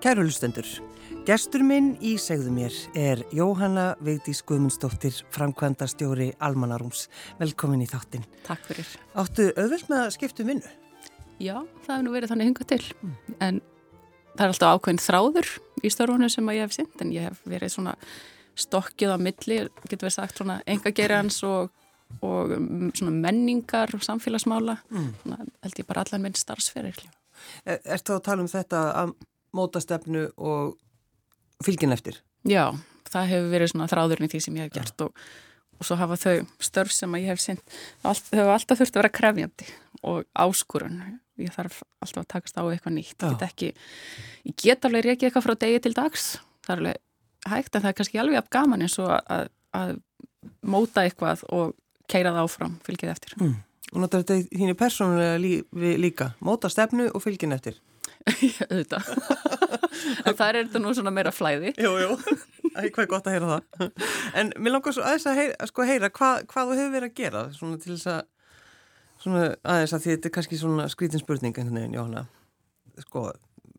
Kæru hlustendur, gestur minn í segðu mér er Jóhanna Vigdís Guðmundsdóttir, framkvæmda stjóri Almanarúms. Velkomin í þáttinn. Takk fyrir. Áttu auðvelt með að skiptu um vinnu? Já, það hefur nú verið þannig hingað til. Mm. En það er alltaf ákveðin þráður í störfunum sem ég hef synd, en ég hef verið svona stokkið á milli, getur við sagt svona engagerans og, og mm, svona menningar og samfélagsmála. Mm. Svona held ég bara allar minn starfsferðir. Er, er það að tala um þetta að mótastefnu og fylgin eftir? Já, það hefur verið svona þráðurinn í því sem ég hef gert og, og svo hafa þau störf sem ég hef synd, þau hafa alltaf þurft að vera krefjandi og áskurun ég þarf alltaf að takast á eitthvað nýtt. Ég get ekki, ég get alveg reykja eitthvað frá degi til dags, það er alveg hægt en það er kannski alveg af gaman eins og að, að móta eitthvað og keira það áfram, fylgið eftir. Mm. Og náttúrulega þetta er þínu persónulega lí, líka, móta stefnu og fylgin eftir auðvitað. En það er þetta nú svona meira flæði. Jú, jú, hvað er gott að heyra það. En mér langar svo aðeins að heyra, sko, heyra hvað, hvað þú hefur verið að gera svona til þess að svona aðeins að því þetta er kannski svona skrítin spurning einhvern veginn, Jóhanna. Sko,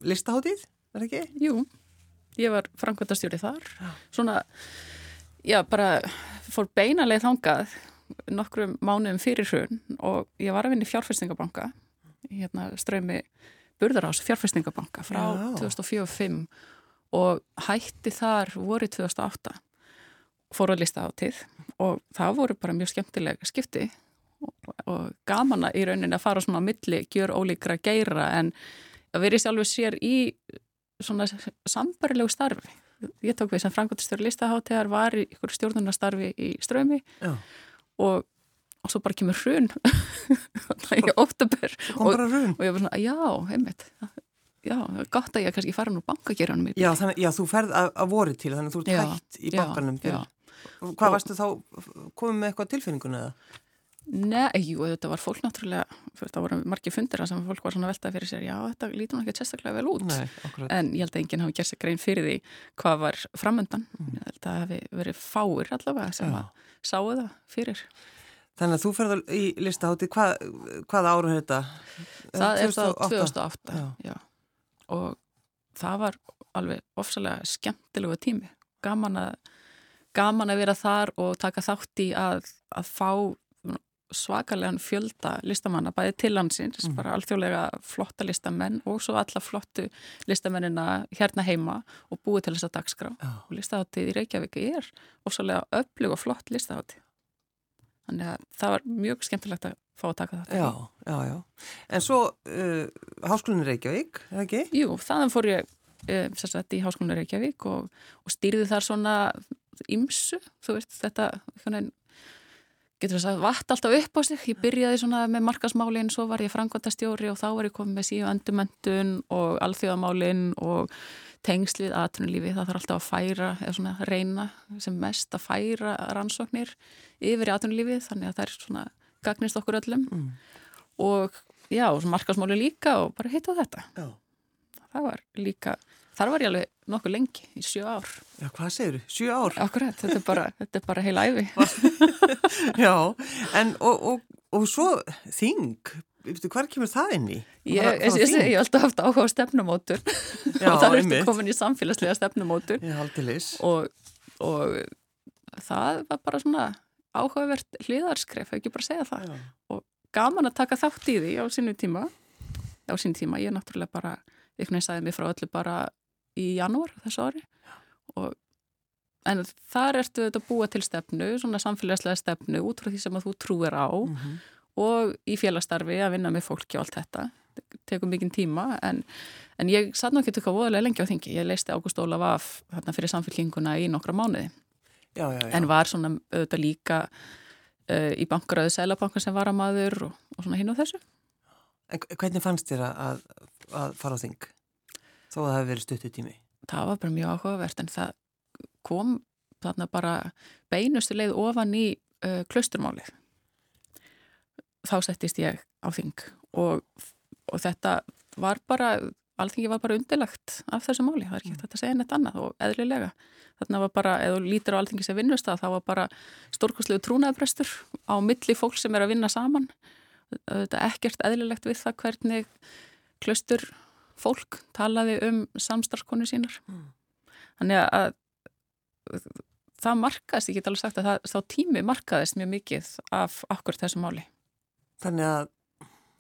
listahátið, er það ekki? Jú, ég var framkvæmtastjóri þar. Svona, já, bara fór beinarleið þangað nokkrum mánuðum fyrir hrun og ég var að vinna í fjárfæstingabanka hérna ströymi Burðarás fjárfæstingabanka frá 2004-05 og hætti þar voru 2008 fór að lista á tíð og það voru bara mjög skemmtilega skipti og, og gaman að í rauninni að fara svona á milli, gjör ólíkra geira en að veri sjálfur sér í svona sambarilegu starfi. Ég tók við sem frangotistjóri listaháttegar var í ykkur stjórnunastarfi í strömi Já. og og svo bara kemur hrun. Í óttabur og, og ég var svona, já, heimitt já, gott að ég kannski fara nú bankagerðanum já, já, þú ferð að, að voru til þannig að þú ert já, hægt í bankanum hvað og, varstu þá, komið með eitthvað tilfinninguna eða? Nei, jú, þetta var fólk náttúrulega það voru margir fundir sem fólk var svona veltað fyrir sér já, þetta lítur náttúrulega ekki sérstaklega vel út. Nei, en ég held að enginn hafi gert sér grein fyrir því hvað var framöndan mm. ég held að það hefði verið fáir allavega sem að sáu það fyrir Þannig að þú ferðar í listahátti, hvað, hvað ára er þetta? Það 2008? er þá 2008, já. já. Og það var alveg ofsalega skemmtilegu tími. Gaman að, gaman að vera þar og taka þátt í að, að fá svakalega fjölda listamanna, bæði til landsins, mm. bara alþjóðlega flotta listamenn og svo alla flottu listamennina hérna heima og búið til þess að dagskrá. Já. Og listaháttið í Reykjavík er ofsalega öflug og flott listaháttið þannig að það var mjög skemmtilegt að fá að taka þetta. Já, já, já. En svo uh, Háskólinu Reykjavík, eða ekki? Jú, þannig fór ég uh, sagt, í Háskólinu Reykjavík og, og stýrði þar svona ymsu, þú veist, þetta getur þess að vatt alltaf upp á sig. Ég byrjaði svona með markasmálinn, svo var ég frangvandastjóri og þá var ég komið með síðu öndumöndun og alþjóðamálinn og tengslið aðtunulífi, það þarf alltaf að færa eða svona reyna sem mest að færa rannsóknir yfir í aðtunulífið þannig að það er svona gagnist okkur öllum mm. og já, markasmáli líka og bara hitta þetta já. það var líka, þar var ég alveg nokkuð lengi, í sjö ár. Já, hvað segir þú? Sjö ár? Akkurat, þetta er bara, þetta er bara heila æfi Já, en og, og, og svo þing. Hvað kemur það inn í? Ég hef alltaf haft áhuga á stefnumótur Já, og það ertu komin í samfélagslega stefnumótur og, og það var bara svona áhugavert hliðarskref, ekki bara segja það. Já. og gaman að taka þátt í því á sinu tíma. Á sinu tíma, ég er náttúrulega bara ykkur neins aðeins mig frá öllu bara í janúar þessu ári. Og, en þar ertu þetta búa til stefnu, svona samfélagslega stefnu út frá því sem að þú trúir á. Mm -hmm og í félagstarfi að vinna með fólki og allt þetta. Tekum mikinn tíma en, en ég satt nú ekki voðalega lengi á þingi. Ég leisti Ágúst Ólaf af þarna fyrir samfélkinguna í nokkra mánuði. Já, já, já. en var svona auðvitað líka uh, í bankaræðu selabankan sem var að maður og, og svona hinn á þessu. En hvernig fannst þér að, að fara á þing þó að það hefði verið stuttu tími? Það var bara mjög áhugavert en það kom þarna bara beinustu leið ofan í uh, klausturmálið þá settist ég á þing og, og þetta var bara, alþingi var bara undilagt af þessu máli, það er ekki þetta að segja neitt annað og eðlilega. Þarna var bara, eða lítur á alþingi sem vinnust að það var bara stórkostlegu trúnaðbrestur á milli fólk sem er að vinna saman. Þetta er ekkert eðlilegt við það hvernig klaustur fólk talaði um samstarfskonu sínar. Þannig að það markaðist, ég get alveg sagt að það, þá tími markaðist mjög mikið af okkur þessu máli. Þannig að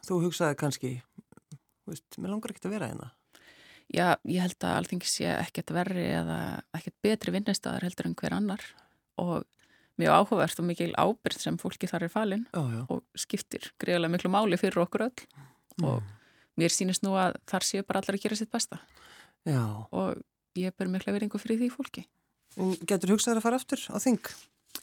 þú hugsaði kannski, veist, mér langar ekkert að vera hérna. Já, ég held að allting sé ekkert verri eða ekkert betri vinnistæðar heldur en hver annar og mjög áhugavert og mikil ábyrð sem fólki þar er falin Já, já. og skiptir greiðlega miklu máli fyrir okkur öll og mér sýnist nú að þar séu bara allar að gera sitt besta Já. og ég ber mikla veringu fyrir því fólki. En Getur hugsaður að fara aftur á þing,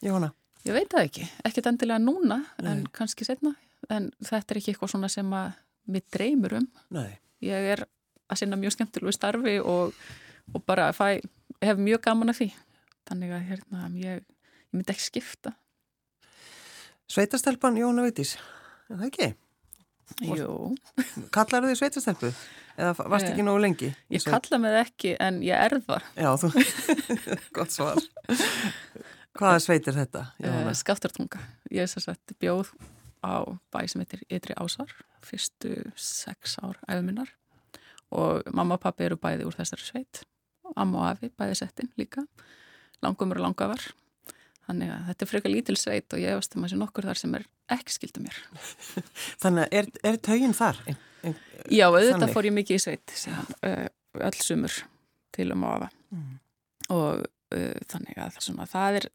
Jóhanna? Ég veit það ekki, ekkert endilega núna en Nei. kannski setna en þetta er ekki eitthvað svona sem að mér dreymur um. Nei. Ég er að sinna mjög skemmtilegu starfi og, og bara fæ, hef mjög gaman af því. Þannig að hérna, ég, ég myndi ekki skipta. Sveitastelpan Jóhanna Veitis, er það ekki? Jú, Kallar þið sveitastelpu? Eða varst Eh, ekki nógu lengi? ég kalla mig það ekki en ég er það. Já, þú, gott svar. Hvaða sveit er þetta? Uh, Skaftartunga. Ég er að bjóð á bæ sem heitir Ytri Ásar fyrstu sex ár æfuminnar og mamma og pappi eru bæði úr þessari sveit amma og afi bæði settin líka langumur og langafar þannig að þetta er frekar lítil sveit og ég veist um að sé nokkur þar sem er ekki skildu mér Þannig að er, er taugin þar? Ein, ein, Já, auðvitað fór ég mikið í sveit síðan, uh, öll sumur til um og afa Mm. og uh, þannig að það, er,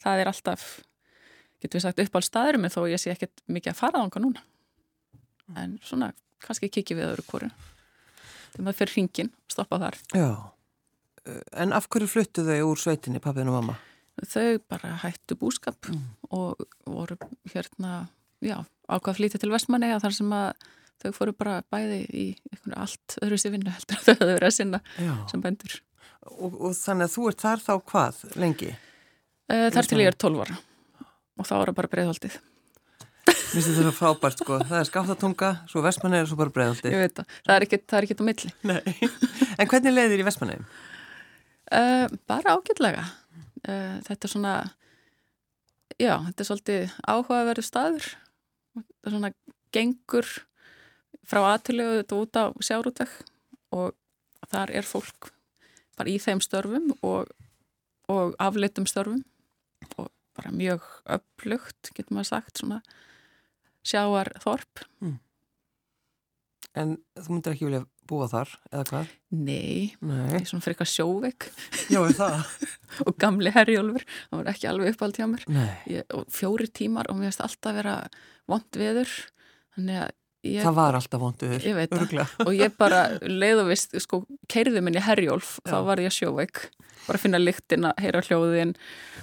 það er alltaf getur við sagt uppáld staðurum þó ég sé ekkert mikið að fara á hanga núna en svona kannski kikið við öðru kóru þegar maður fyrir hringin, stoppa þar Já. Uh, En af hverju fluttu þau úr sveitinni, pappin og mamma? Þau bara hættu búskap Mm. og voru hérna ákvað að flytja til Vestmanni þar sem að þau fóru bara bæði í allt öðru sér vinnu heldur að þau höfðu verið að sinna Já. sem bændur Og, og þannig að þú ert þar þá hvað, lengi? Uh, þar til ég er 12 ára og þá er það bara breiðhaldið. Mér finnst þetta frábært sko, það er skaftatunga, svo vestmanni og svo bara breiðaldi. Ég veit það. Það er ekkert, það er ekkert á milli. Nei. En hvernig leiðir í vestmanni? Uh, bara ágætlega. Uh, þetta er svona, já, þetta er svolítið áhugaverðu staður. Þetta er svona gengur frá aðtilegu þetta út á sjárútveg og þar er fólk bara í þeim störfum og, og afleitum störfum og bara mjög upplugt, getur maður sagt, svona sjáarþorp. En þú myndir ekki vilja búa þar, eða hvað? Nei, ég Nei. er svona frekar sjóveik Já, er það? og gamli herjólfur, það var ekki alveg uppáld hjá mér Nei. ég, og fjóri tímar og mér finnst alltaf vera vond veður þannig að ég, Það var alltaf vonduður. Ég veit það. Og ég bara leið og vist, sko, keirði minni herjólf, þá Já. var ég sjóveik bara að finna lyktina, heyra hljóðin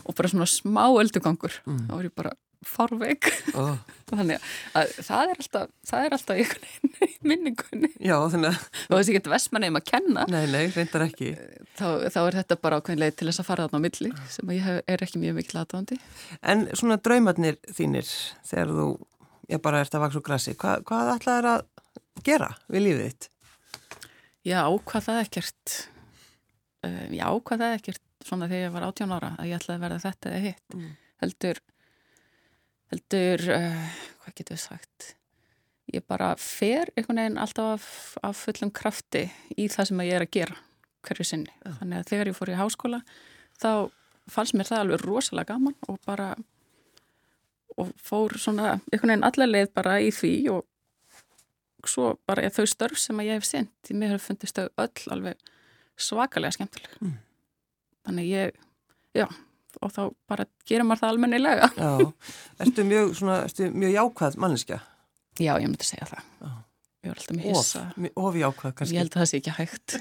og bara svona smá öldugangur Mm. þá var ég bara farveik Ó, þannig að það er alltaf það er alltaf einhvern veginn minningunni. Já, þannig að, og þess að ég get vestmanni um að kenna. Nei, nei, reyndar ekki. þá, þá er þetta bara ákveðin leið til þess að fara þarna á milli sem að ég hef, er ekki mjög mikil aðdáðandi En svona draumarnir þínir, þegar þú, ég bara ert að vaksa úr grassi, hva, hvað ætlaðir að gera við lífið þitt? Já, hvað það ekkert. Já, hvað það ekkert svona þegar ég var 18 ára að ég ætlaði að verða þetta eða hitt. Mm. heldur heldur uh, hvað getur við sagt ég bara fer einhvern veginn alltaf af, af fullum krafti í það sem ég er að gera hverju sinni. Já. Þannig að þegar ég fór í háskóla þá fannst mér það alveg rosalega gaman og bara og fór svona einhvern veginn allarleið bara í því og svo bara þau störf sem að ég hef sendt, mér hefur fundist þau öll alveg svakalega skemmtileg. Mm. Þannig ég, já, og þá bara gerir maður það almennilega. Já, ertu mjög, svona, ertu mjög jákvæð manneskja? Já, ég myndi segja það. Já. Ég var alltaf með Of, hissa. mi- of jákvæð kannski. Ég held að það sé ekki hægt.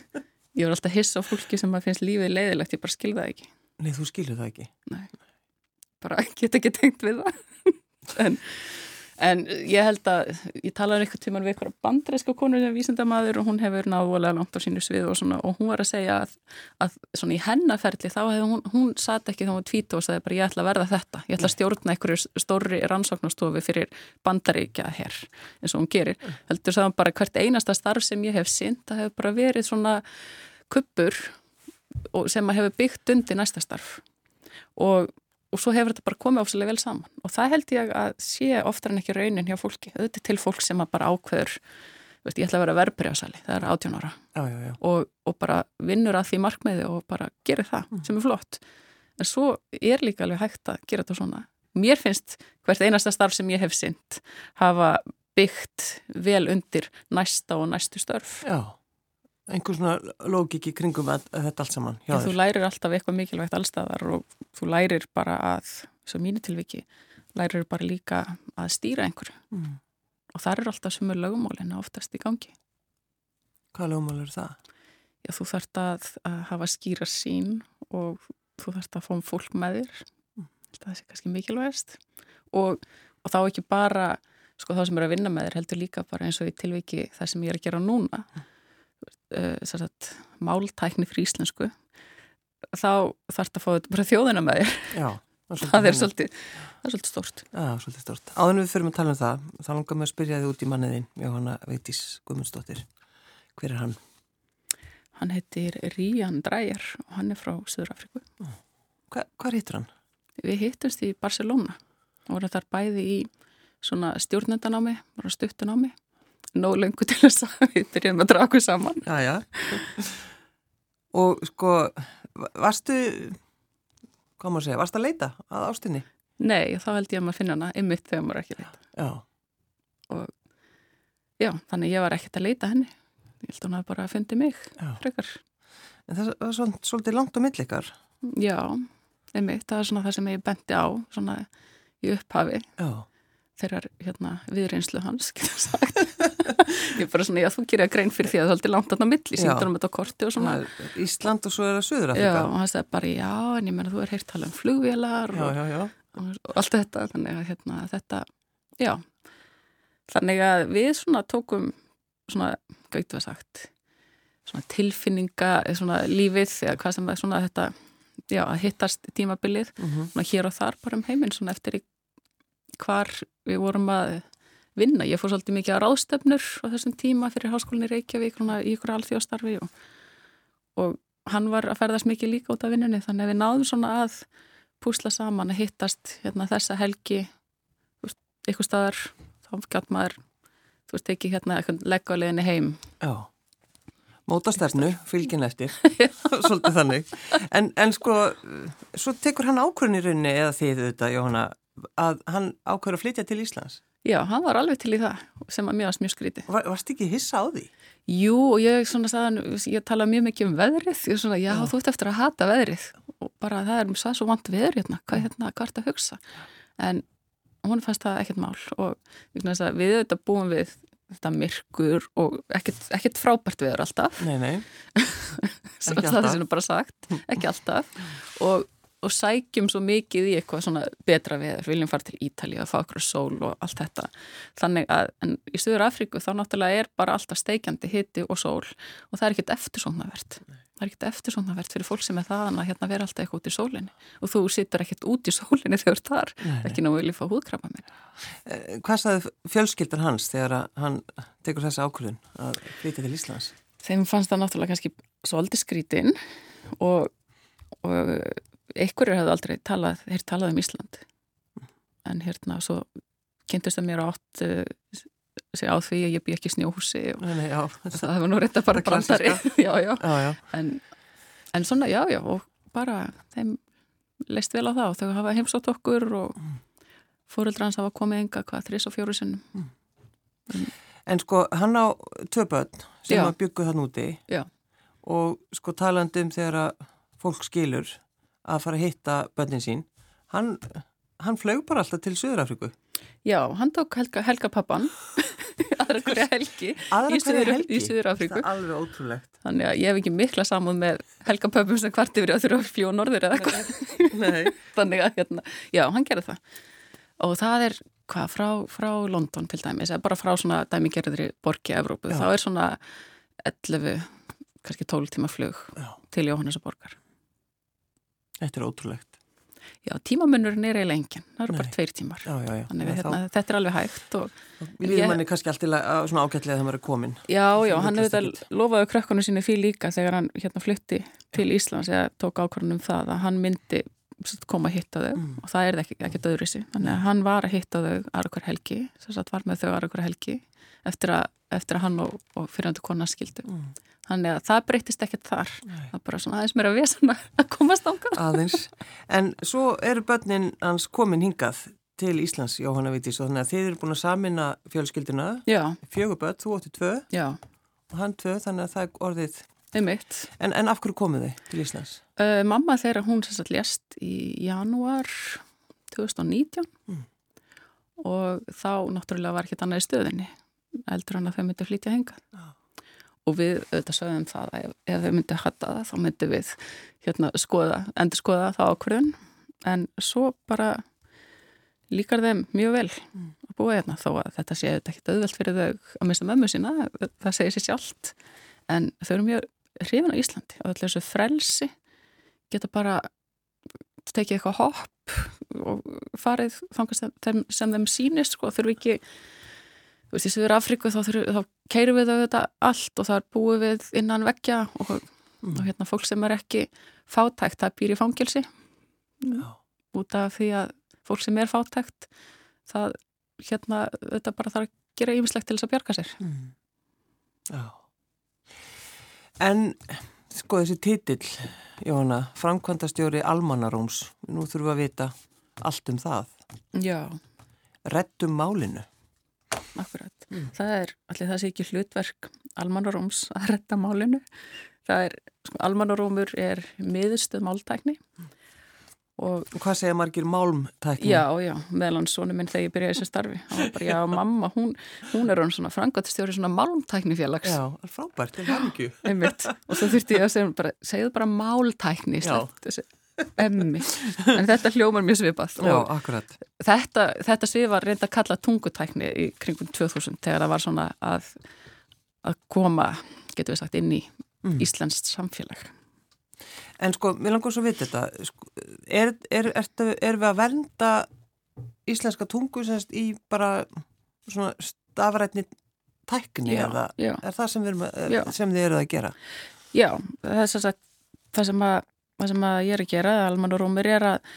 Ég var alltaf hissa á fólki sem að finnst lífið leiðilegt, ég bara skil það ekki. Nei, þú skilur það ekki. Bara get ekki tengt við það. en, en ég held að, ég talaði einhvern tíman við eitthvað bandreiska konur sem vísindamaður og hún hefur náðulega langt á sínu svið og svona og hún var að segja að, að svona í hennaferli þá hefði hún, hún satt ekki þá hún tvít og sagði bara ég ætla að verða þetta, ég ætla að stjórna einhverju stórri rannsóknastofi fyrir bandaríkja hér eins og hún gerir. Heldur það bara hvert einasta starf sem ég hef synd, það hefur bara verið svona kuppur sem að hefur byggt undir næsta starf og, og svo hefur þetta bara komið áslega vel saman. Og það held ég að sé oftar en ekki raunin hjá fólki, auðvitað til fólk sem að bara ákveður veist, ég ætla að vera verbreyðasali, það er 18 ára. Já, já, já. og, og bara vinnur að því markmiði og bara gerir það Mm. sem er flott. En svo er líka alveg hægt að gera þetta svona. Mér finnst hvert einasta starf sem ég hef synd hafa byggt vel undir næsta og næstu störf. Já, einhver svona lógik í kringum að, að þetta allt saman. En þú lærir alltaf eitthvað mikilvægt allstaðar og þú lærir bara að svo mínu tilviki, lærir bara líka að stýra einhverju mm. og það er alltaf sem er lögumólina oftast í gangi Hvað lögumál eru það? Já, þú þarft að, að hafa skýra sín og þú þarft að fá um fólk með þér. Það er kannski mikilvægast. Og, og þá ekki bara, sko þá sem er að vinna með þér heldur líka bara eins og í tilviki það sem ég er að gera núna. Uh, máltækni fyrir íslensku. Þá þarft að fá þetta bara þjóðina með þér. Já. Það er svolítið, það er svolítið stórt. Já, svolítið stort. Áðan við fyrir að tala um það, þá langar mig að spyrja þið út í manniðin, Jóhanna Veitís Guðmundsdóttir. Hver er hann? Hann heitir Rían Dræjar og hann er frá Söður Afriku. Hva, hvað hittur hann? Við hittumst í Barcelona og vorum þar bæði í svona stjórnendanámi, vorum stuttunámi nóg lengur til þess að við byrjum að draga okkur saman. Já, já. Og sko, varstu, hvað maður segja, varstu að leita að ástinni? Nei, þá held ég að maður finna hana ymmit þegar maður ekki að leita. Já. Já, þannig ég var ekkert að leita henni. Ég held að hún hafi bara fundið mig, Já. frekar. En það var svol- svolítið langt á millikar. Já, ymmit, það er svona það sem ég benti á, svona í upphafi Já. Þegar hérna viðreynslu hans, ég er bara svona, já, þú að grein fyrir því að það er alltaf langt þarna á milli, Já. síndur um þetta korti og svona. Það er Ísland og svo er það Já, Suður-Afrika. og hann sagði bara, já, en ég menna þú er heyrt tala um flugvélar Já, og, já, já. og allt þetta, þannig að hérna, þetta, já, þannig að við svona tókum svona, gætu að sagt, svona tilfinninga, svona lífið, eða hvað sem er svona þetta, já, að hittast tímabilið, Mm svona hér og þar bara um heiminn, svona eftir í hvar við vorum að vinna. Ég fór svolítið mikið á ráðstefnur á þessum tíma fyrir háskólinni Reykjavík, í ykkur alþjóðstarfi og, og hann var að ferðast mikið líka út af vinnunni, þannig að við náðum svona að púsla saman að hittast hérna, þessa helgi ykkur staðar, þá gæt maður þú veist, ekki hérna á leiðinni heim. Já. Mótastefnu, fylgin eftir, svolítið þannig. En, en sko, svo tekur hann ákvörðin í rauninni eða þið þetta, Jóhanna, að hann ákvörður að flytja til Íslands. Já, hann var alveg til í það sem að mjög skrítið. Var, varst ekki hissa á því? Jú, og ég svona ég tala mjög mikið um veðrið, ég svona, já, Já. þú ert eftir að hata veðrið og bara það er það svo vant veður hérna, hvað, hérna, hvað ert að hugsa? En hún fannst það ekkert mál og við auðvitað búum við þetta myrkur og ekkert, ekkert frábært veður alltaf, Nei, nei. svo það er sem bara sagt, ekki alltaf og, og sækjum svo mikið í eitthvað svona betra veður, viljum fara til Ítalíu að fá okkur sól og allt þetta. Þannig að, en í Suður Afríku þá náttúrulega er bara alltaf steikjandi hiti og sól og það er ekkert eftirsóknarvert. Það er ekkert eftirsóknarvert fyrir fólk sem er það að hérna vera alltaf eitthvað út í sólinni. Og þú situr ekkert út í sólinni þegar nei, nei. ekki ná viljið fá húðkrabba minn Eh, Hvað saði fjölskyldan hans þegar hann tekur þessa það og, og einhverjur hefðu aldrei talað, þeir talað um Ísland. En hérna svo kynntist það mér átt uh, sig á því að ég bý ekki í snjóhúsi og Nei, það hefur nú reynda bara brandari. Já, já. Já. En, en svona, já, já og bara þeim leist vel á það og þau hafa heimsótt okkur og fóreldra hans hafa komið enga hvað, þrís og fjóru sinnum. En sko, hann á tvö börn sem að byggu þann úti og sko talandi um þegar að fólk skilur að fara að hitta börnin sín, hann, hann flög bara alltaf til Suður-Afriku. Já, hann tók Helga, Helga pappan aðra hverja helgi Aðra hverja helgi? Það er alveg ótrúlegt. þannig að ég hef ekki mikla samúð með Helga pöpum sem kvart yfir að þurfa að fljó norður eða eitthvað Nei. þannig að hérna, já, hann gerði það og það er hvað, frá, frá London til dæmis, eða bara frá svona dæmigerðri borgi Evrópu, Já. þá er svona 11, kannski 12 tíma flug Já. til Jóhannesar borgar Þetta er ótrúlegt. Já, tímamunnurinn er eiginlega engin, það eru Nei. bara tveir tímar Já, já, já. þannig að hérna, þetta er alveg hægt og Við líðum manni kannski allt til að svona ágætlega þegar maður er komin. Já, já, hann hefur þetta lofaði krökkunum sínu því líka þegar hann hérna flutti til Íslands eða tók ákvörðunum það að hann myndi koma að hitta þau mm. og það er ekki, ekki döðrisi þannig að hann var að hitta þau aðra hver helgi þess að var með þau aðra hver helgi eftir að, eftir að hann og, og fyrirhandu konar skildu mm. Þannig að það breytist ekkert þar Nei. það er bara svona aðeins mér að vesa að komast ánga aðeins, en svo eru börnin hans komin hingað til Íslands, Jóhanna Vítís og þannig að þið eru búin að samina fjölskylduna fjögur börn, þú ótti tvö Já. og hann tvö, þannig að það er orðið En, en af hverju komuð þið til Íslands? Uh, mamma þeirra hún sérstætt lést í janúar 2019 mm. og þá náttúrulega var ekki í stöðinni eldur hann að þau myndi flytja hengað ah. Og við auðvitað sögum það að ef, þau myndi hatta það þá myndi við hérna skoða, endur skoða það ákvörðun. En svo bara líkar þeim mjög vel að búa hérna þó að þetta sé auðvitað ekki auðvelt fyrir þau að mista mömmu sína, það segir sér sjálft. En þau eru mjög hrifin á Íslandi og allir þessu frelsi geta bara tekið eitthvað hopp og farið þangast sem þeim sínist sko, þurfu ekki þú veist, þessu verið Afríku þá, þá keirum við þetta allt og það er búið við innan veggja og, mm. og hérna fólk sem er ekki fátækt, það býr í fangilsi Já. út af því að fólk sem er fátækt það, hérna, þetta bara þarf að gera yfirslegt til þess að bjarga sér mm. Já En sko þessi titill, Jóhanna, framkvæmdastjóri Almanarúms, nú þurfum við að vita allt um það. Já. Rettum málinu. Akkurat. Mm. Það er, allir það sé ekki hlutverk Almanarúms að retta málinu. Það er, sko, Almanarúmur er miðustuð máltækni. Mm. Og, og hvað segja margir málmtækni? Já, já, meðlan svona minn þegar ég byrjaði þessu starfi og bara, já, mamma, hún, hún er svona frangotistjóri svona málmtæknifélags Já, frábært, til hengju Og svo þurfti ég að segja bara, segðu bara máltækni þessi emmi, en þetta hljómar mjög svipað Já, akkurat Þetta, þetta svið var reynda að kalla tungutækni í kringum 2000 þegar það var svona að, að koma, getur við sagt, inn í mm. Íslands samfélag En sko, mér langar svo að vita þetta, sko, er, er, er, er við að vernda íslenska tungu semst í bara svona stafrætni tækni já, eða já. er það sem, að, sem þið eruð að gera? Já, það er sagt, það sem, að, það sem að ég er að gera, Alman og Rómur, er að,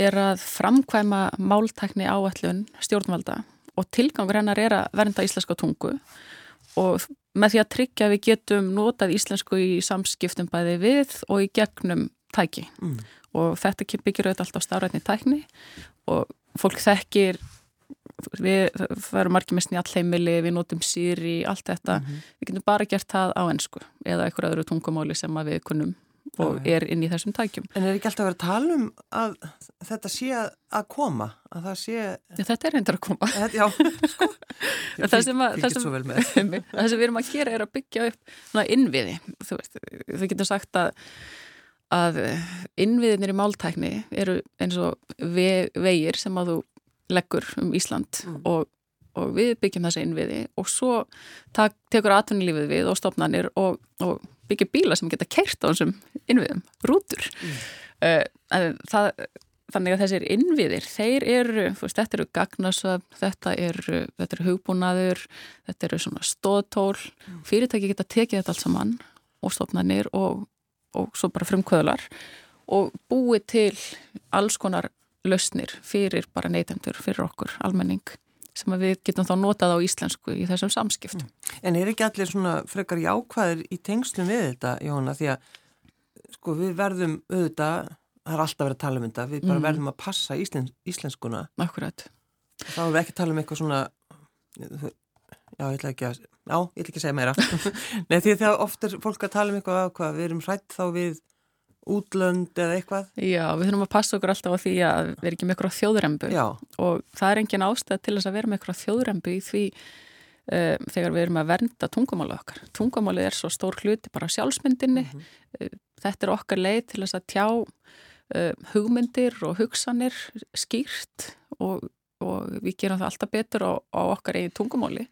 er að framkvæma máltækni áallun stjórnvalda og tilgangur hennar er að vernda íslenska tungu og með því að tryggja við getum notað íslensku í samskiptum bæði við og í gegnum tæki mm. og þetta byggir auðvitað alltaf stafrætni tækni og fólk þekkir við verum margir með snjallheimili, við notum síri, allt þetta, mm -hmm. við getum bara gert það á ennsku eða einhver öðru tungumáli sem við kunnum og er inn í þessum tækjum. En er ekki alltaf að vera að tala um að þetta sé að koma? Að það sé... Já, þetta er reyndar að koma. Já, sko. það sem, að, það, sem, það sem við erum að gera er að byggja upp innviði. Þú veist, við getum sagt að, að innviðinir í máltækni eru eins og ve, vegir sem að þú leggur um Ísland mm. og og við byggjum þessi innviði og svo tak, tekur atvinnulífið við og stopnarnir og, og byggja bíla sem geta kert á þessum innviðum, rútur mm. uh, það, þannig að þessir innviðir, þeir eru veist, þetta eru gagnasöf, þetta eru þetta eru hugbúnaður, þetta eru svona stóðtól, mm. fyrirtæki geta tekið þetta allt saman og stopnarnir og, og svo bara frumkvöðlar og búið til alls konar lausnir fyrir bara neytendur, fyrir okkur, almenning sem við getum þá notað á íslensku í þessum samskiptum. Mm. En er ekki allir svona frekar jákvæðir í tengslum við þetta, Jóhanna, því að sko við verðum auðvitað, það er alltaf verið að tala um þetta, við bara mm. verðum að passa íslens, íslenskuna. Akkurat. Þá erum við ekki að tala um eitthvað svona, já, ég ætla ekki að, já, ég ætla ekki að segja meira. Nei, því að ofta er fólk að tala um eitthvað, hvað, við erum hrætt þá við útlönd eða eitthvað? Já, við þurfum að passa okkur alltaf á því að erum ekki með eitthvað þjóðrembu Já. og það er engin ástæð til þess að vera með eitthvað þjóðrembu í því uh, þegar við erum að vernda tungumálu okkar. Tungumálu er svo stór hluti bara sjálfsmyndinni. Mm -hmm. Þetta er okkar leið til þess að tjá uh, hugmyndir og hugsanir skýrt og, og við gerum það alltaf betur á, á okkar eigin tungumáli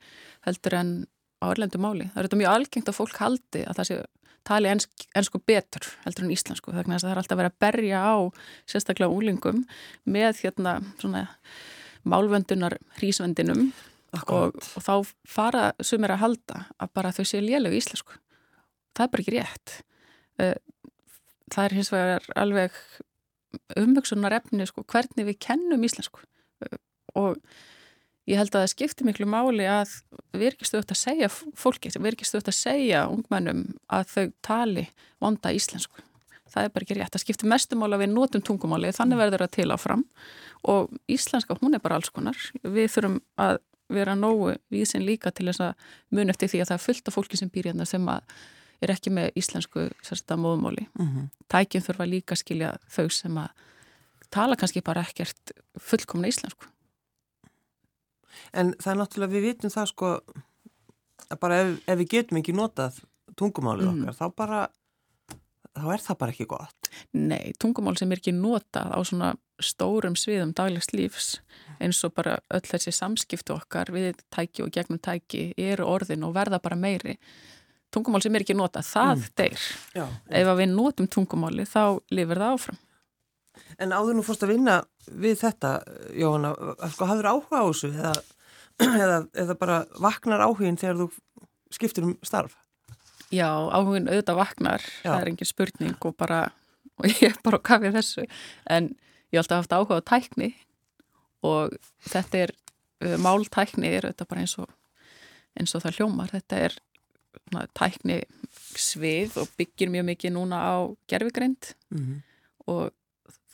heldur en á erlendu máli. Það er þetta mjög algengt að fólk haldi að það sé tali ensk, ensku betur heldur en íslensku þannig að það er alltaf verið að berja á sérstaklega úlingum með hérna svona málvöndunar hrísvendinum og, og þá fara sumir að halda að bara þau séu lélegu íslensku. Það er bara ekki rétt. Eh, það er hins vegar alveg umhugsunar efni sko, hvernig við kennum íslensku. Og ég held að það skiptir miklu máli að við erum ekki stöðut að segja fólki, við erum ekki stöðut að segja ungmennum að þau tali vonda íslensku. Það er bara ekki rétt. Það skiptir mestumála við notum tungumáli, þannig verður það til áfram og íslenska, hún er bara alls konar. Við þurfum að vera nógu vísin líka til þess að mun eftir því að það er fullt af fólki sem býr hérna sem er ekki með íslensku móðmáli. Mm -hmm. Tækinn þurfa líka að skilja þau sem að tala kannski bara ekkert fullkomna íslensku. En það er náttúrulega, við vitum það sko að bara ef, ef við getum ekki notað tungumálið mm. okkar, þá bara, þá er það bara ekki gott. Nei, tungumál sem er ekki notað á svona stórum sviðum daglegs lífs eins og bara öll þessi samskiptu okkar við tæki og gegnum tæki eru orðin og verða bara meiri. Tungumál sem er ekki notað, það mm. deyr. Já, ef við notum tungumáli þá lifir það áfram. En áður nú fórst að vinna við þetta, Jóhanna, sko hafður áhuga á þessu eða, eða, eða bara vaknar áhugin þegar þú skiptir um starf? Já, áhugin auðvitað vaknar, Já. það er engin spurning og bara, og ég er bara á kafið þessu, en ég hef alltaf haft áhuga á tækni og þetta er, uh, máltækni er auðvitað bara eins og, eins og það hljómar, þetta er na, tækni svið og byggir mjög mikið núna á gerfigreind mm -hmm. og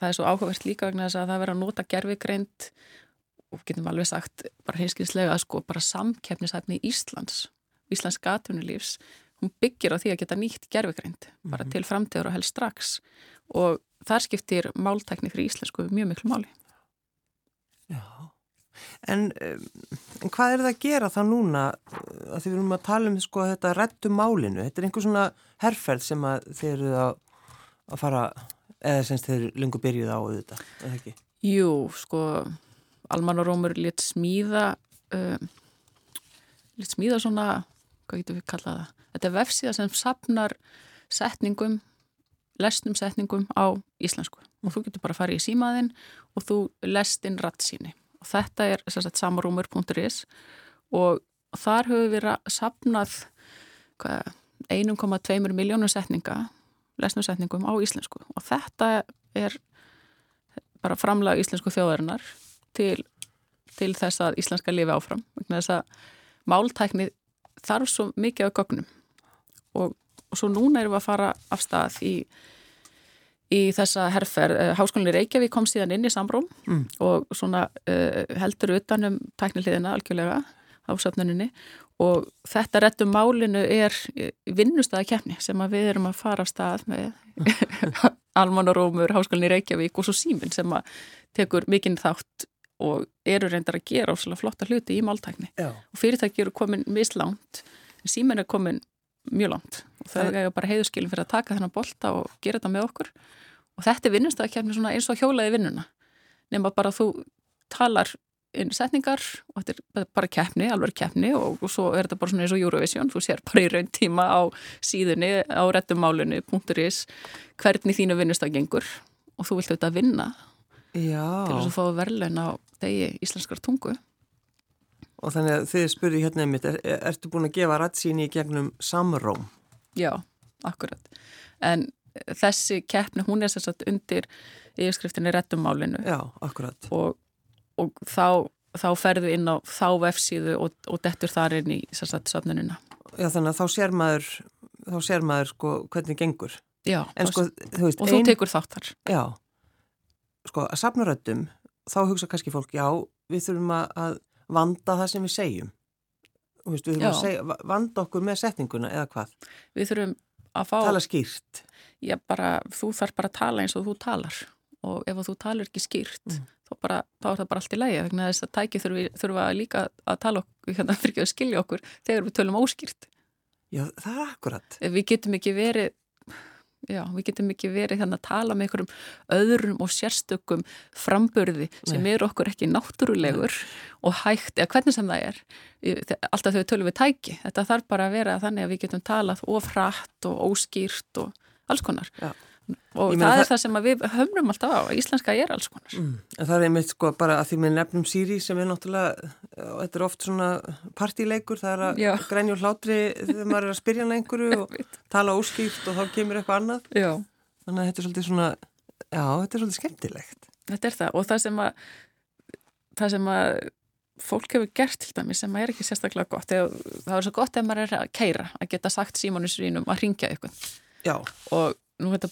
það er svo áhugavert líka vegna þess að það verður að nota gerfigreind og getum alveg sagt bara hinskinslega að sko bara samkeppnisæfni í Íslands, Íslands gatunulífs hún byggir á því að geta nýtt gerfigreind mm -hmm. bara til framtíður og helst strax. Og þar skiptir máltækni fyrir íslensku mjög miklu máli. Já. En, en hvað er það að gera þá núna? Að þið verðum að tala um sko, þetta rettu málinu, þetta er einhver svona herrferð sem að þið eru að, að fara eða semst þeir lungu byrjuð á auðvitað, eða ekki? Jú, sko Alman og Rómur létt smíða um, létt smíða svona hvað getur við kallað það? Þetta er vefsíða sem sapnar setningum, lesnum setningum á íslensku. Og þú getur bara að fara í símaðinn og þú lest inn rattsíni og þetta er samarúmur.is og þar höfum við sapnað 1,2 miljónum setninga lesnarsetningum á íslensku. Og þetta er bara framlega íslensku þjóðarinnar til, til þess að íslenska lifi áfram. Þess að máltækni þarf svo mikið á gögnum. Og, og svo núna erum við að fara af stað í, í þessa herfer eh, Háskólinni Reykjavík kom síðan inn í samróm mm. og svona uh, heldur utanum tækniliðina algjörlega á söfnuninni og þetta rettum málinu er vinnustæðakefni sem við erum að fara af stað með Almanarómur, Háskólinni Reykjavík og svo Síminn sem að tekur mikinn þátt og eru reyndar að gera ásala flotta hluti í máltækni. Já. og fyrirtæki eru komin mislánt en Síminn er komin mjög langt. Og þau er bara heiðuskilin fyrir að taka þennan bolta og gera þetta með okkur. Og þetta er vinnustæðakefni eins og hjólaði vinnuna. Nema bara þú talar inn setningar og þetta er bara keppni, alveg keppni og, og svo er þetta bara svona eins og Eurovision, þú sér bara í raun tíma á síðunni á rettumálunni .is hvernig þínu vinnust það gengur og þú vilt auðvitað vinna Já. til þess að fá verðlein á degi íslenskar tungu Og þannig að þið spurði hérna einmitt, er, ertu búin að gefa rætsíni í gegnum samróm? Já, akkurat en þessi keppni, hún er sérstaklega undir yfirskriftinni rettumálinu Já, akkurat og og þá, þá ferðu inn á þá vefsíðu og, og dettur þar inn í söfnununa. Já þannig að þá sér maður, þá sér maður sko hvernig gengur. Já, sko, þú veist, og ein, þú tekur þáttar. Já, sko að safnuröldum þá hugsa kannski fólk, já við þurfum að vanda það sem við segjum. Veist, við þurfum já. að segja, vanda okkur með setninguna eða hvað. Við þurfum að fá... Tala skýrt. Já, bara, þú þarf bara að tala eins og þú talar og ef þú talar ekki skýrt mm bara, þá er það bara allt í lægi vegna þess að tæki þurfa, þurfa líka að tala okkur, hérna, fyrir ekki að skilja okkur þegar við tölum óskýrt Já, það er akkurat Við getum ekki verið já, við getum ekki verið hérna að tala með einhverjum öðrum og sérstökum frambörði sem Nei. er okkur ekki náttúrulegur Nei. og hægt, eða hvernig sem það er alltaf þau tölum við tæki þetta þarf bara að vera þannig að við getum talað ofrætt og óskýrt og alls konar Já og það, er það sem við höfnum alltaf á íslenska er alls konar mm. Það er einmitt sko bara að því með nefnum síri sem er náttúrulega, þetta er oft svona partíleikur, það er að Já. grænja og hlátri þegar maður er að spyrja hann einhverju og tala óskýrt og þá kemur eitthvað annað Já. þannig að þetta er svolítið svona Já, þetta er svolítið skemmtilegt. Þetta er það og það sem að það sem að fólk hefur gert til dæmi sem er ekki sérstaklega gott eða, það er svo gott ef maður er að keira að geta sagt Símónus Rínum að ringja ykkur Já. og nú þetta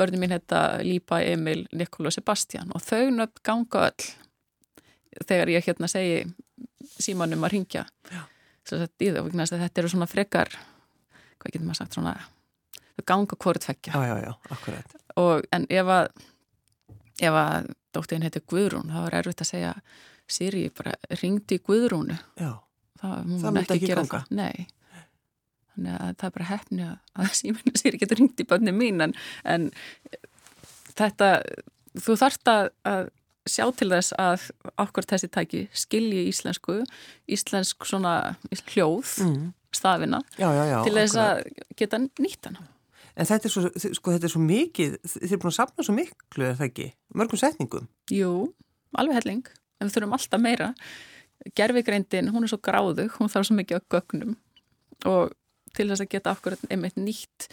börnum mín heita Lípa, Emil, Nikola og Sebastian og þau nöfn ganga öll. Þegar ég hérna segi Símónum að ringja þetta eru svona frekar hvað getur maður sagt svona þau ganga hvort fekkja Já, já, já, og, en ef að ef að dóttiðin heitir Guðrún þá er erfitt að segja Siri bara ringdi Guðrúnu. Já, það, það myndi ekki ganga. það. Nei, þannig að það er bara hefni að Siri getur ringt í bönni mín en, en þetta þú þarft að, að sjá til þess að okkur þessi tæki skilji íslensku íslensk svona hljóð mm. stafina já, já, já, til þess að geta nýtt hana En þetta er, svo, sko, þetta er svo mikið, þið er búin að sapna svo miklu, er það ekki? Mörgum setningum? Jú, alveg helling, en við þurfum alltaf meira. Gerfigreindin, hún er svo gráðu, hún þarf svo mikið á gögnum og til þess að geta okkur einmitt nýtt,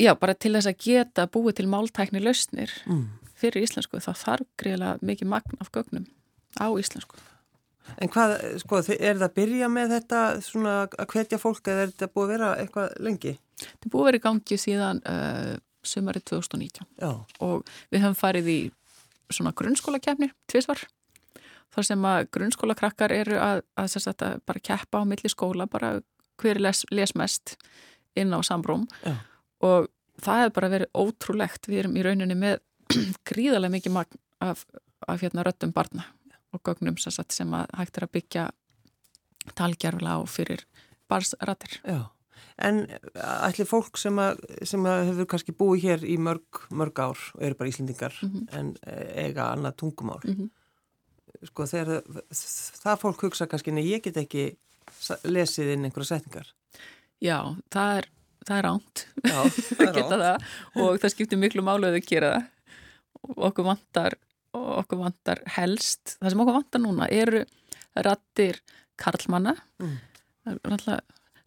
já, bara til þess að geta búið til máltækni lausnir mm. fyrir íslensku, þá þarf greiðilega mikið magn af gögnum á íslensku. En hvað, sko, er það að byrja með þetta svona að hvetja fólk eða er þetta búið að vera eitthvað lengi? Þetta er búið að vera í gangi síðan uh, sömari 2019 Já. og við höfum farið í svona grunnskólakefni, tvísvar þar sem að grunnskólakrakkar eru að, að, að, að bara keppa á milli skóla, bara hver les, les mest inn á samrúm Já. og það hefur bara verið ótrúlegt, við erum í rauninni með gríðarlega mikið magn af, af hérna röttum barna og gögnum sagt, sem að hægt er að byggja talgerfla á fyrir barsratir. Já, en ætli fólk sem að, sem að hefur kannski búið hér í mörg, mörg ár og eru bara íslendingar mm -hmm. en eiga annað tungumál mm -hmm. sko þegar það fólk hugsa kannski en ég get ekki lesið inn einhverja setningar. Já, það er það er ánt, það er ánt. og það skiptir miklu málu að þau gera það okkur vantar okkur vantar helst, það sem okkur vantar núna eru rattir karlmanna mm.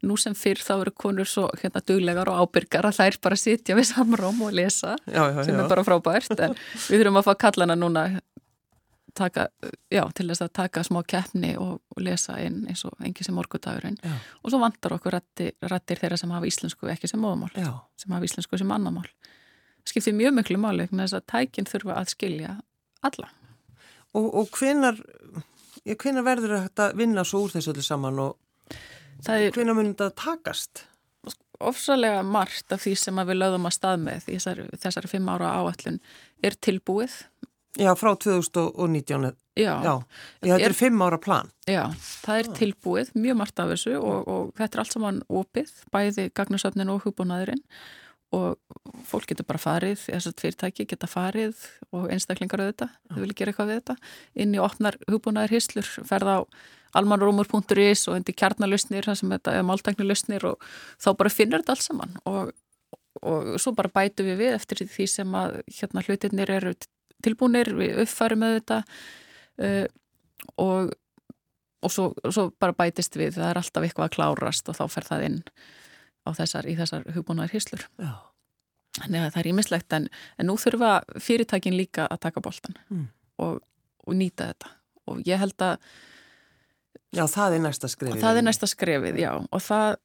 nú sem fyrr þá eru konur svo hérna duglegar og ábyrgar að þær bara sitja við samróm og lesa já, já, sem já. er bara frábært en við þurfum að fá kallana núna taka, já, til þess að taka smá keppni og, og lesa inn eins og engi sem morgudagurinn og svo vantar okkur rattir, rattir þeirra sem hafa íslensku ekki sem móðumál, sem hafa íslensku sem annamál skiptir mjög miklu máli þess að tækinn þurfa að skilja alla. Og, og hvenar, hvenar verður þetta að vinna svo úr þessu öllu saman og er, hvenar munir þetta að takast? Ofsalega margt af því sem við lögðum að stað með þessari, þessari fimm ára áallun er tilbúið. Já, frá 2019. Já. Já, Já þetta er, er fimm ára plan. Já, það er tilbúið, mjög margt af þessu og, og þetta er allt saman opið, bæði gagnasöfnin og hugbúnaðurinn og fólk getur bara farið, þess að fyrirtæki geta farið og einstaklingar auðvitað, þau vilja gera eitthvað við þetta, inn í opnar hugbúnaðir hislur, ferða á almanrúmur.is og endi kjarnalusnir, það sem þetta er máltæknilusnir og þá bara finnur þetta alls saman og, og svo bara bætu við við eftir því sem að hérna hlutirnir eru tilbúinir, við uppfærum þetta uh, og, og svo, svo bara bætist við, það er alltaf eitthvað að klárast og þá fer það inn þessar, í þessar hugbúnaðar hyslur. Þannig að það er ímislegt en, en nú þurfa fyrirtækin líka að taka bóltan mm. og, og nýta þetta og ég held að Já, það er næsta skrefið. Það er næsta skrefið, já og það,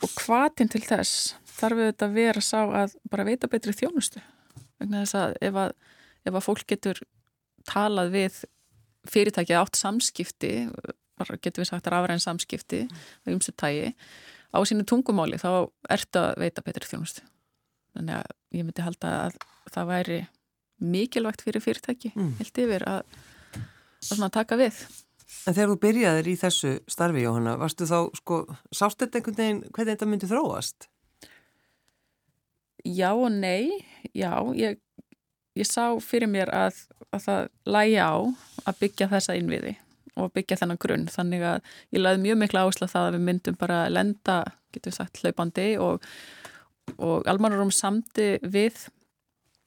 og hvaðtinn til þess þarf við þetta að vera sá að bara veita betri þjónustu vegna þess að ef að, ef að fólk getur talað við fyrirtækið átt samskipti bara getur við sagt rafræn samskipti mm. á ymsu tægi á sínu tungumáli þá ert að veita betri þjónustu. Þannig að ég myndi halda að það væri mikilvægt fyrir fyrirtæki mm. held yfir að, að taka við. En þegar þú byrjaðir í þessu starfi, Jóhanna, varstu þá, sko, sást þetta einhvern veginn hvernig þetta myndi þróast? Já og nei, já, ég, ég sá fyrir mér að, að það lægi á að byggja þessa innviði og byggja þennan grunn. Þannig að ég laði mjög miklu áherslu að það að við myndum bara að lenda, getur við sagt, hlaupandi og, og almanurum samti við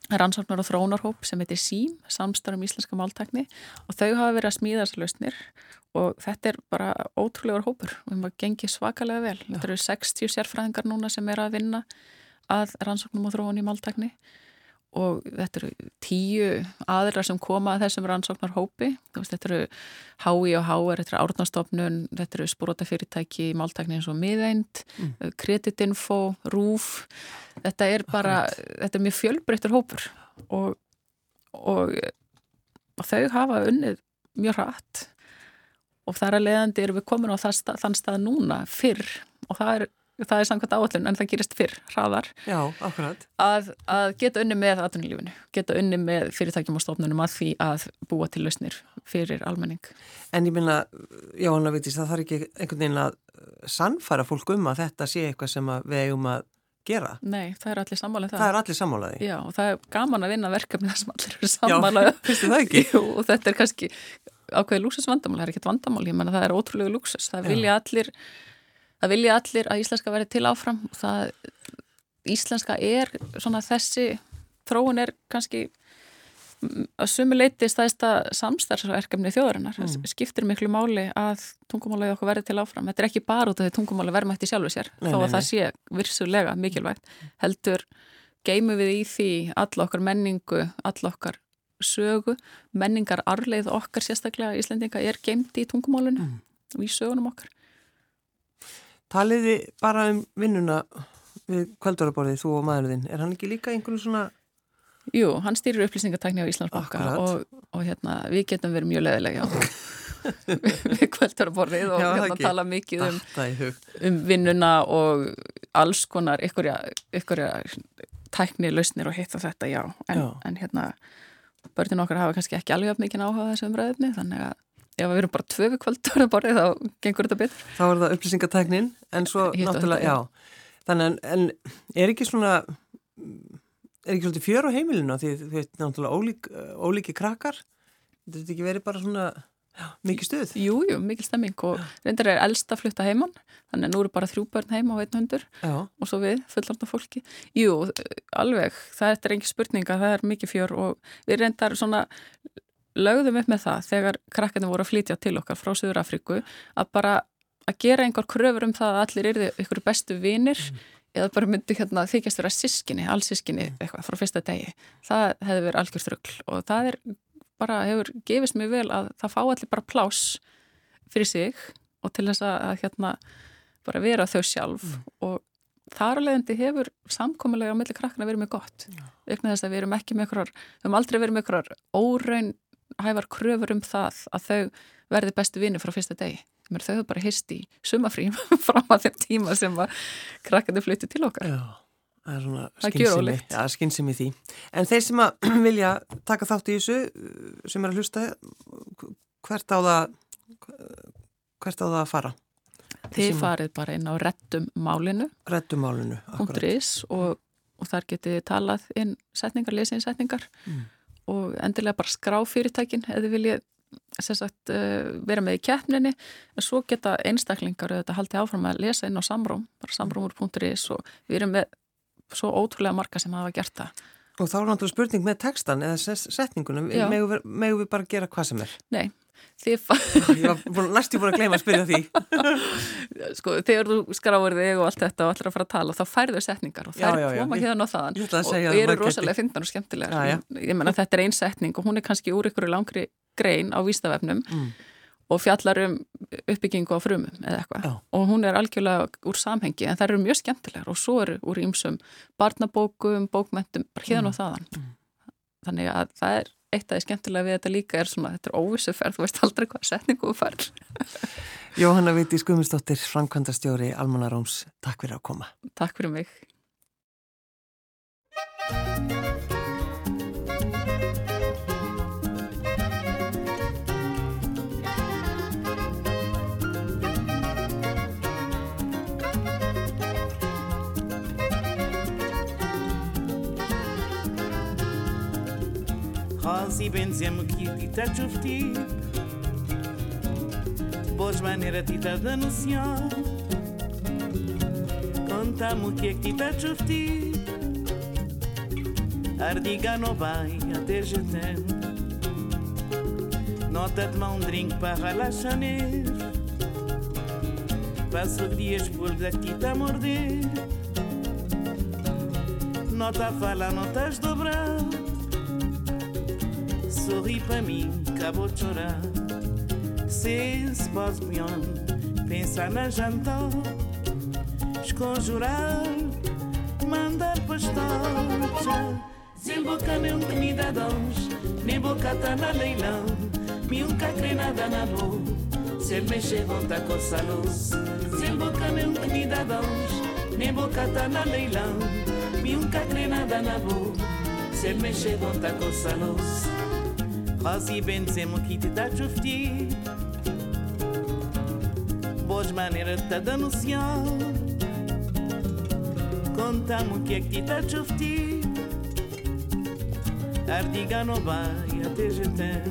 rannsóknar og þrónarhóp sem heitir SÍM, samstarfum íslenska máltækni. Og þau hafa verið að smíða þessar lausnir og þetta er bara ótrúlegar hópur. Og við maður gengið svakalega vel. Þetta eru 60 sérfræðingar núna sem er að vinna að rannsóknum og þróun í máltækni og þetta eru tíu aðra sem koma að þessum rannsóknar hópi þetta eru HÍ og HR þetta eru árnastofnun, þetta eru spórótafyrirtæki í máltækni eins og miðeind mm. kreditinfo, rúf þetta er bara, Akkurat. þetta er mjög fjölbreyttur hópur og, og, og þau hafa unnið mjög hratt og þar að leiðandi erum við komin á stað, þann stað núna fyrr og það er það er samkvæmt áallun en það gerist fyrr, hraðar. Já, akkurat. Að, að geta unni með aðtunulífinu, geta unni með fyrirtækjum og stofnunum að því að búa til lausnir fyrir almenning. En ég minna, Jóhanna Vittis, það þarf ekki einhvern veginn að sannfæra fólk um að þetta sé eitthvað sem við eigum að gera. Nei, það er allir sammálað það. Það er allir sammálaði Já, og það er gaman að vinna verkefni þar sem allir eru sammálaði Já, finnst það ekki? Jú, og þetta er kannski ákveði lúksusvandamál, það er ekkert vandamál, ég menna það er ótrúlegu lúksus, það vilja allir það vilja allir að íslenska verði til áfram það, íslenska er svona þessi þróun er kannski að sumi leiti stæðista samstarfsverkefni þjóðarinnar mm. skiptir miklu máli að tungumálaði okkur verði til áfram þetta er ekki bara út af því tungumála verðmætti sjálfur sér nei, þó að nei, það nei. sé virsulega mikilvægt heldur geimu við í því all okkar menningu, all okkar sögu, menningar arleið okkar sérstaklega Íslendinga er geimt í tungumálunum mm. og í sögunum okkar Taliði bara um vinnuna við kvöldvaraborðið, þú og maðurðinn. Er hann ekki líka einhvern svona... Jú, hann stýrir upplýsingartækni á Íslandsbanka og, og hérna, við getum verið mjög leðilega við kvöldvaraborðið og já, hérna ekki. tala mikið um, um vinnuna og alls konar ykkurja tækni, lausnir og hitt og þetta, já. En, já. en hérna, börnin okkar hafa kannski ekki alveg mikið áhuga þessu umræðinni, þannig að ef við erum bara tvö við kvöldur að borði þá gengur þetta betur. Þá er það upplýsingatæknin en svo Hitt náttúrulega, já. Þannig en er ekki svona, er ekki svolítið fjör á heimilinu því þið veit náttúrulega ólík, ólíki krakkar, þetta er ekki verið bara svona mikið stuð? Jú, jú, mikið stemming og reyndar er elsta að flutta heimann, þannig að nú eru bara þrjú börn heima á einn hundur og svo við, fullandar fólki. Jú, alveg, það er ekki spurninga, það er mikið fjör og við reyndar svona lögðum upp með það þegar krakkarnir voru að flytja til okkar frá Suður Afriku að bara að gera einhver kröfur um það að allir eru ykkur bestu vinir mm. eða bara myndi hérna, þykjast vera sískinni, allsískinni mm. eitthvað frá fyrsta degi. Það hefði verið algjör þröggl og það er bara, hefur gefist mjög vel að það fá allir bara plás fyrir sig og til þess að hérna bara vera þau sjálf mm. og þar alveg endi hefur samkomiðlega á milli krakkana verið mjög gott. Vegna þess að við erum ekki með einhverjar, við höfum aldrei verið með einhverjar óraun hæfar kröfur um það að þau verði bestu vinni frá fyrsta degi. Þau hefur bara hist í sumafrým fram að þeim tíma sem að krakkandi flytti til okkar. Já, það er svona skynsimi, ja, skynsimi því. En þeir sem að vilja taka þátt í þessu, sem er að hlusta, hvert á það, hvert á það að fara? Þið farið bara inn á rettummálinu. Rettummálinu, akkurat. Og, og þar getið talað inn setningar, lesinssetningar. Mm og endilega bara skrá fyrirtækin eða viljið sagt, uh, vera með í keppninni. En svo geta einstaklingar þetta haldið áfram að lesa inn á samróm bara samrómur.is og við erum með svo ótrúlega marga sem hafa gert það. Og þá er náttúrulega spurning með textan eða setningunum, megum við bara gera hvað sem er? Nei, Ég var næstu búin að gleyma að spyrja því. Sko, þegar þú skráir þig og allt þetta og allir að fara að tala þá færðu setningar og þær koma hérna og þaðan og eru rosalega fyndar og skemmtilegar. Ég menna þetta er einn setning og hún er kannski úr ykkur langri grein á výstafefnum mm. og fjallar um uppbyggingu á frumum eða eitthvað. Og hún er algjörlega úr samhengi en það eru mjög skemmtilegar og svo eru úr ímsum barnabókum, bókmentum, hérna mm. og þaðan. Mm. þannig að það er eitt af því skemmtilega við þetta líka er svona, þetta er óvissuferð, þú veist aldrei hvað setningu þú fær. Jóhanna Viti Skumistóttir, framkvæmdastjóri Almanna Róms, takk fyrir að koma. Takk fyrir mig. Si benzemos que tita chufti Boas maneira tita denunciar Contamos que é que tita chufti Ardiga não vai até jetem Nota de mão drink para relaxar Passo dias por daqui tá morder. Não falando, não estás dobrando. Sorri para mim, acabou de chorar. Se se pode pior, pensar na janta, esconjurar, mandar pastor. Desemboca-me um comida dons, nem boca tá na leilão, me um cacre nada na boca. Se ele mexer, volta com a luz. Desemboca-me um comida dons, nem boca tá na leilão, me um cacre nada na boca. Se ele mexer, volta com a luz. רזי בן זמון כיתתת שופטים Boas maneiras está dando sinal Conta-me o que é que te dá a chuftir Artiga vai até jantar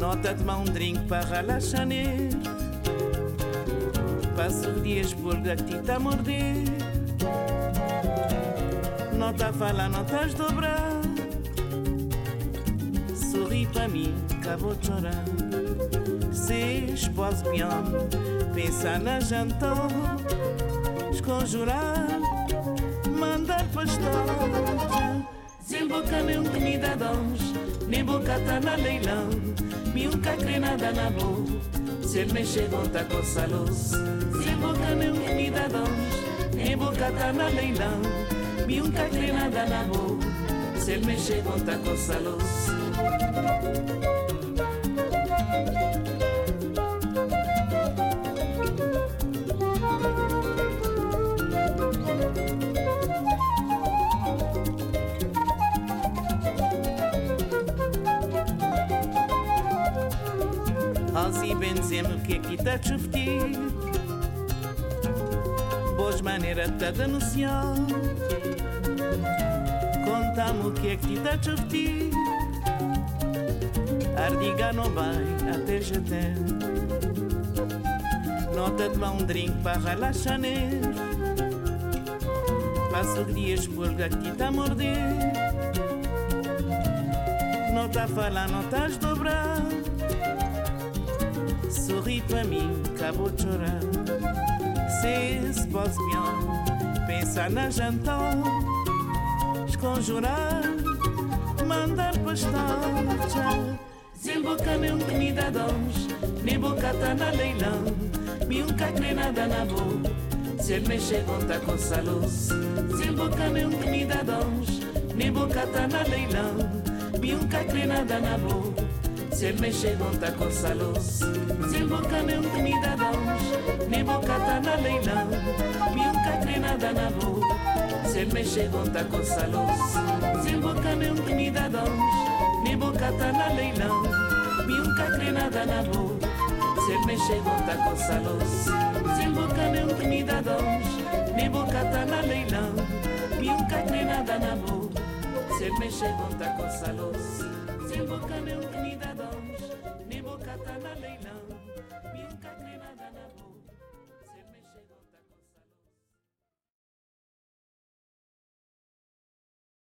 Nota tomar um drink para relaxar Passo dias por que te dá a morder Nota falar, notas dobrar a mim, acabou de chorar. Se esposo pior, pensar na jantar, esconjurar, mandar pastor. Zimboca nem comida dons, nem boca tá na leilão, nunca crê nada na boa. Se ele me chegou, tá com salos. boca nem comida dons, nem boca tá na leilão, nunca crê nada na boa. Se ele me chegou, tá com salos. Hazi benzem kekita çufti Bojmane ratada no sião Contamo kekita çufti Cardigan bem até Jeté. Nota de um drink para relaxar Passa alegrias porque aqui está a morder. Não tá a falar, não estás dobrar Sorri para mim, acabou de chorar. Se se pode bem, pensar na jantar. Esconjurar, mandar pastar, tchau. Desemboca-me um dons Nem boca tá na leilão. Me um cacre nada na boca Se ele mexer conta com salos Desemboca-me um dons Nem boca tá na leilão. Me um cacre nada na boca Se ele mexer conta com salos Desemboca-me um dons Nem boca tá na leilão. Me um cacre nada na boca Se ele mexer conta com salos Desemboca-me um comida Mi boca tá na leilão, mi unca nada na boca. Se me chegou tá com salos, se boca me intimidadões. Mi boca tá na leilão, mi unca nada na boca. Se me chegou tá com salos, se boca me intimidadões. Mi boca tá na leilão, mi unca nada na boca.